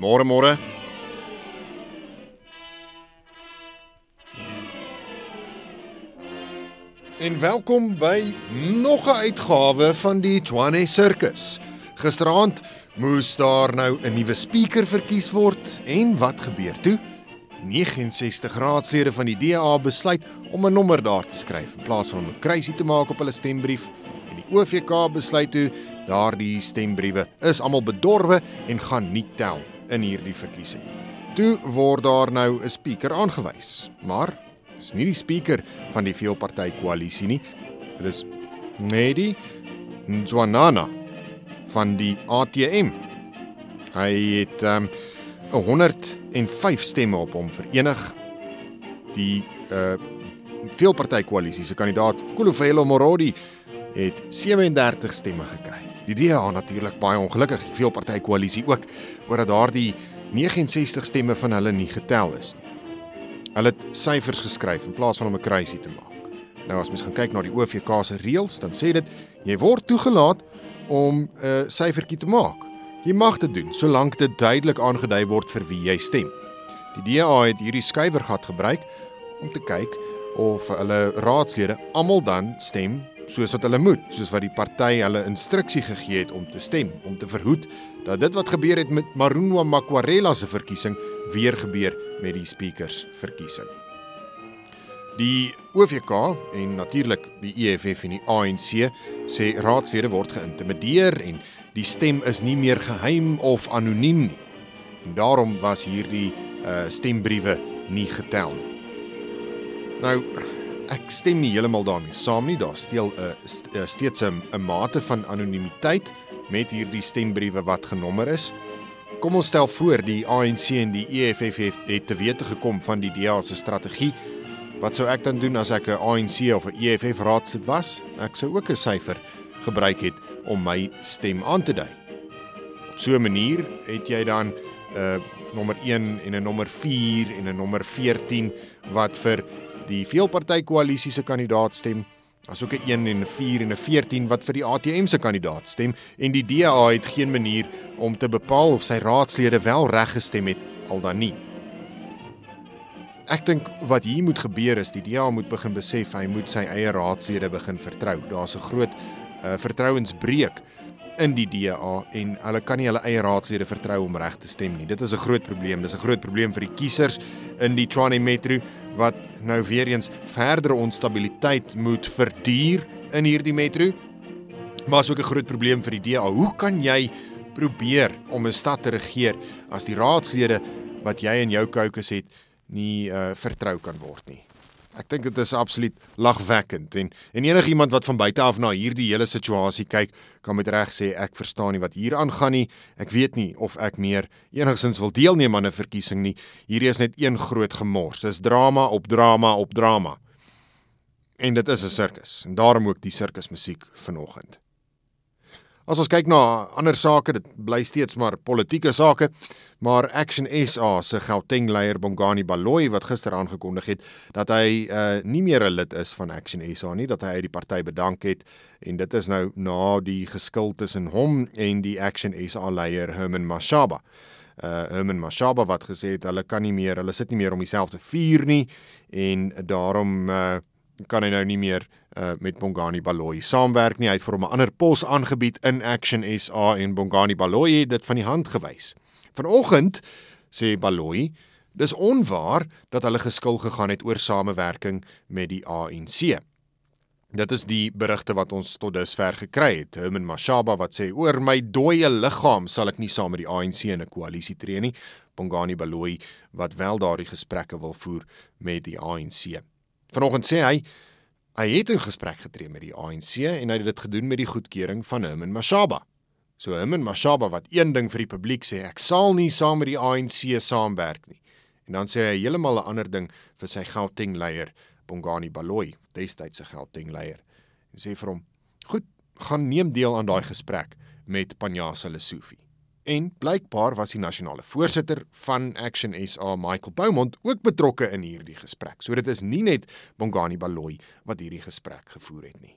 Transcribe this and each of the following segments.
Môre môre. En welkom by nog 'n uitgawe van die Tshwane Circus. Gisteraand moes daar nou 'n nuwe spreker verkies word en wat gebeur toe? 69 raadslede van die DA besluit om 'n nommer daar te skryf in plaas van om 'n kruisie te maak op hulle stembrief en die OVK besluit toe daardie stembriewe is almal bedorwe en gaan nie tel in hierdie verkiesing. Toe word daar nou 'n spreker aangewys, maar is nie die spreker van die veelpartytjie koalisie nie. Dit is Nedi Nzwanana van die ATM. Hy het um, 105 stemme op hom verenig. Die uh veelpartytjie koalisie se kandidaat Kolofelo Morodi het 37 stemme gekry. Die DA natuurlik baie ongelukkig, die veelpartytjie koalisie ook, oor dat daardie 69 stemme van hulle nie getel is nie. Hulle het syfers geskryf in plaas van om 'n kruisie te maak. Nou as mens gaan kyk na die OVK se reëls, dan sê dit jy word toegelaat om 'n uh, syfertjie te maak. Jy mag dit doen solank dit duidelik aangedui word vir wie jy stem. Die DA het hierdie skuiwergat gebruik om te kyk of hulle raadslede almal dan stem soos wat hulle moet, soos wat die party hulle instruksie gegee het om te stem, om te verhoed dat dit wat gebeur het met Marunwa Makwarela se verkiesing weer gebeur met die speakers verkiesing. Die OVK en natuurlik die EFF en die ANC sê raadslede word geïntimideer en die stem is nie meer geheim of anoniem nie. En daarom was hierdie uh stembriewe nie getel nie. Nou ek stem nie heeltemal daarmee saam nie. Daar steel 'n uh, steeds 'n mate van anonimiteit met hierdie stembriewe wat genommer is. Kom ons stel voor die ANC en die EFF het, het te wete gekom van die DA se strategie. Wat sou ek dan doen as ek 'n ANC of 'n EFF raadsit was? Ek sou ook 'n syfer gebruik het om my stem aan te dui. Op so 'n manier het jy dan 'n uh, nommer 1 en 'n nommer 4 en 'n nommer 14 wat vir die veelpartytjie koalisie se kandidaat stem asook 'n 1 en 'n 4 en 'n 14 wat vir die ATM se kandidaat stem en die DA het geen manier om te bepaal of sy raadslede wel reg gestem het al dan nie. Ek dink wat hier moet gebeur is die DA moet begin besef hy moet sy eie raadslede begin vertrou. Daar's 'n groot uh, vertrouensbreuk in die DA en hulle kan nie hulle eie raadslede vertrou om reg te stem nie. Dit is 'n groot probleem. Dis 'n groot probleem vir die kiesers in die Tshwane Metro wat nou weer eens verdere onstabiliteit moet verduur in hierdie metro. Maar is ook 'n groot probleem vir die DA. Hoe kan jy probeer om 'n stad te regeer as die raadslede wat jy in jou kokes het nie uh, vertrou kan word nie? Ek dink dit is absoluut lagwekkend en en enigiemand wat van buite af na hierdie hele situasie kyk, kan met reg sê ek verstaan nie wat hier aangaan nie. Ek weet nie of ek meer enigsins wil deelneem aan 'n verkiesing nie. Hierdie is net een groot gemors. Dis drama op drama op drama. En dit is 'n sirkus en daarom ook die sirkusmusiek vanoggend. As ons kyk na ander sake, dit bly steeds maar politieke sake, maar Action SA se Gauteng leier Bongani Baloyi wat gister aangekondig het dat hy uh, nie meer 'n lid is van Action SA nie, dat hy uit die party bedank het en dit is nou na die geskil tussen hom en die Action SA leier Herman Mashaba. Uh Herman Mashaba wat gesê het hulle kan nie meer, hulle sit nie meer om dieselfde vuur nie en daarom uh, kan hy nou nie meer uh, met Bongani Baloyi saamwerk nie. Hy het vir hom 'n ander pos aangebied in Action SA en Bongani Baloyi het dit van die hand gewys. Vanoggend sê Baloyi, dis onwaar dat hulle geskil gegaan het oor samewerking met die ANC. Dit is die berigte wat ons tot dusver gekry het. Herman Mashaba wat sê oor my dooie liggaam sal ek nie saam met die ANC in 'n koalisie tree nie. Bongani Baloyi wat wel daardie gesprekke wil voer met die ANC. Vanoggend sê hy hy het 'n gesprek getree met die ANC en hy het dit gedoen met die goedkeuring van Herman Mashaba. So Herman Mashaba wat een ding vir die publiek sê, ek sal nie saam met die ANC saamwerk nie. En dan sê hy heeltemal 'n ander ding vir sy Gauteng leier, Bongani Baloyi, destyds se Gauteng leier. En sê vir hom: "Goed, gaan neem deel aan daai gesprek met Panjasa Lesufi." En blykbaar was die nasionale voorsitter van Action SA, Michael Boumond, ook betrokke in hierdie gesprek. So dit is nie net Bongani Baloyi wat hierdie gesprek gevoer het nie.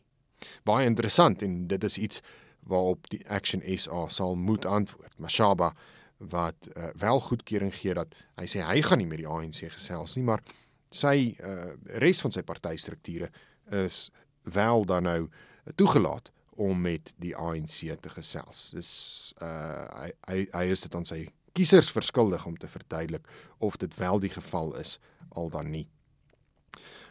Baie interessant en dit is iets waarop die Action SA sal moet antwoord. Mashaba wat uh, wel goedkeuring gee dat hy sê hy gaan nie met die ANC gesels nie, maar sy uh, res van sy partystrukture is wel dan nou toegelaat om met die ANC te gesels. Dis uh hy hy, hy is dit aan sy kiesers verskuldig om te verduidelik of dit wel die geval is al dan nie.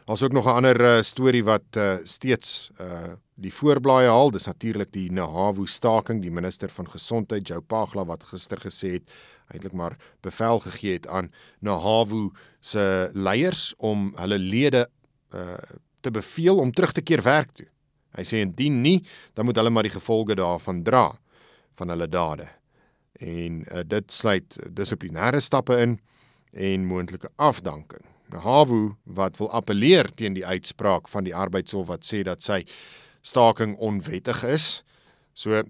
Daar's ook nog 'n ander uh, storie wat uh, steeds uh die voorblaaie haal. Dis natuurlik die Nahawu staking, die minister van gesondheid Jou Pagla wat gister gesê het eintlik maar bevel gegee het aan Nahawu se leiers om hulle lede uh te beveel om terug te keer werk toe. Hy sê indien nie, dan moet hulle maar die gevolge daarvan dra van hulle dade. En uh, dit sluit dissiplinêre stappe in en moontlike afdanking. Hawu wat wil appeleer teen die uitspraak van die arbeidshof wat sê dat sy staking onwettig is. So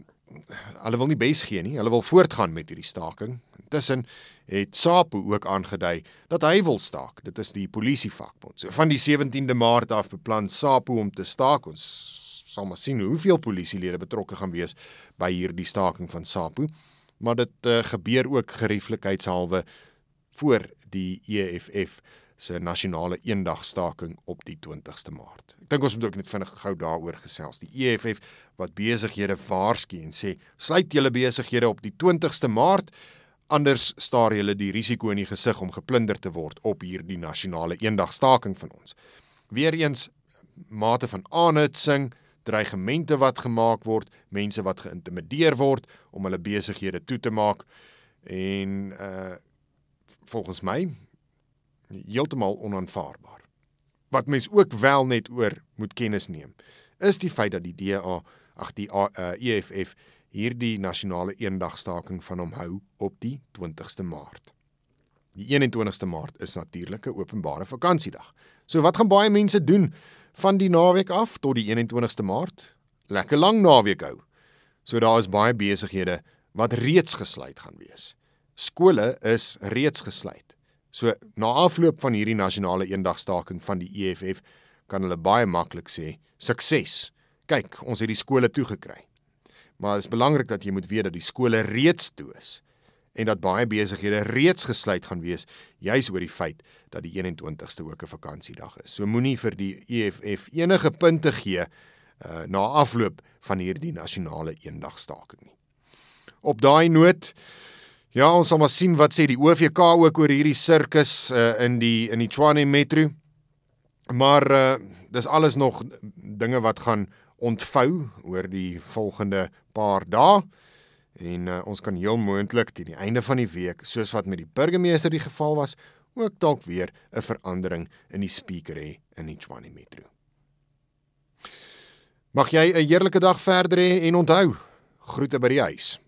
hulle wil nie bes gee nie. Hulle wil voortgaan met hierdie staking. Intussen het SAPO ook aangedui dat hy wil staak. Dit is die polisievakbond. So van die 17de Maart af beplan SAPO om te staak. Ons sal maar sien hoeveel polisielede betrokke gaan wees by hierdie staking van SAPO. Maar dit uh, gebeur ook gerieflikheidshalwe voor die EFF se nasionale eendagstaking op die 20ste Maart. Ek dink ons moet ook net vinnig gou daaroor gesels. Die EFF wat besighede waarsku en sê sluit julle besighede op die 20ste Maart anders staar julle die risiko in die gesig om geplunder te word op hierdie nasionale eendagstaking van ons. Weereens mate van aanhitsing, dreigemente wat gemaak word, mense wat geïntimideer word om hulle besighede toe te maak en uh volgens my heeltemal onaanvaarbaar. Wat mens ook wel net oor moet kennis neem, is die feit dat die DA, ag die uh, EFF hierdie nasionale eendagstaking van hom hou op die 20ste Maart. Die 21ste Maart is natuurlik 'n openbare vakansiedag. So wat gaan baie mense doen van die naweek af tot die 21ste Maart? Lekker lang naweek hou. So daar is baie besighede wat reeds gesluit gaan wees. Skole is reeds gesluit. So na afloop van hierdie nasionale eendagstaking van die EFF kan hulle baie maklik sê sukses. Kyk, ons het die skole toegekry. Maar dit is belangrik dat jy moet weet dat die skole reeds toe is en dat baie besighede reeds gesluit gaan wees juis oor die feit dat die 21ste ook 'n vakansiedag is. So moenie vir die EFF enige punte gee uh, na afloop van hierdie nasionale eendagstaking nie. Op daai noot Ja, ons sal maar sien wat sê die OVK ook oor hierdie sirkus uh, in die in die Tshwane Metro. Maar uh, dis alles nog dinge wat gaan ontvou oor die volgende paar dae. En uh, ons kan heel moontlik teen die einde van die week, soos wat met die burgemeester die geval was, ook dalk weer 'n verandering in die speaker hê in die Tshwane Metro. Mag jy 'n heerlike dag verder hê en onthou, groete by die huis.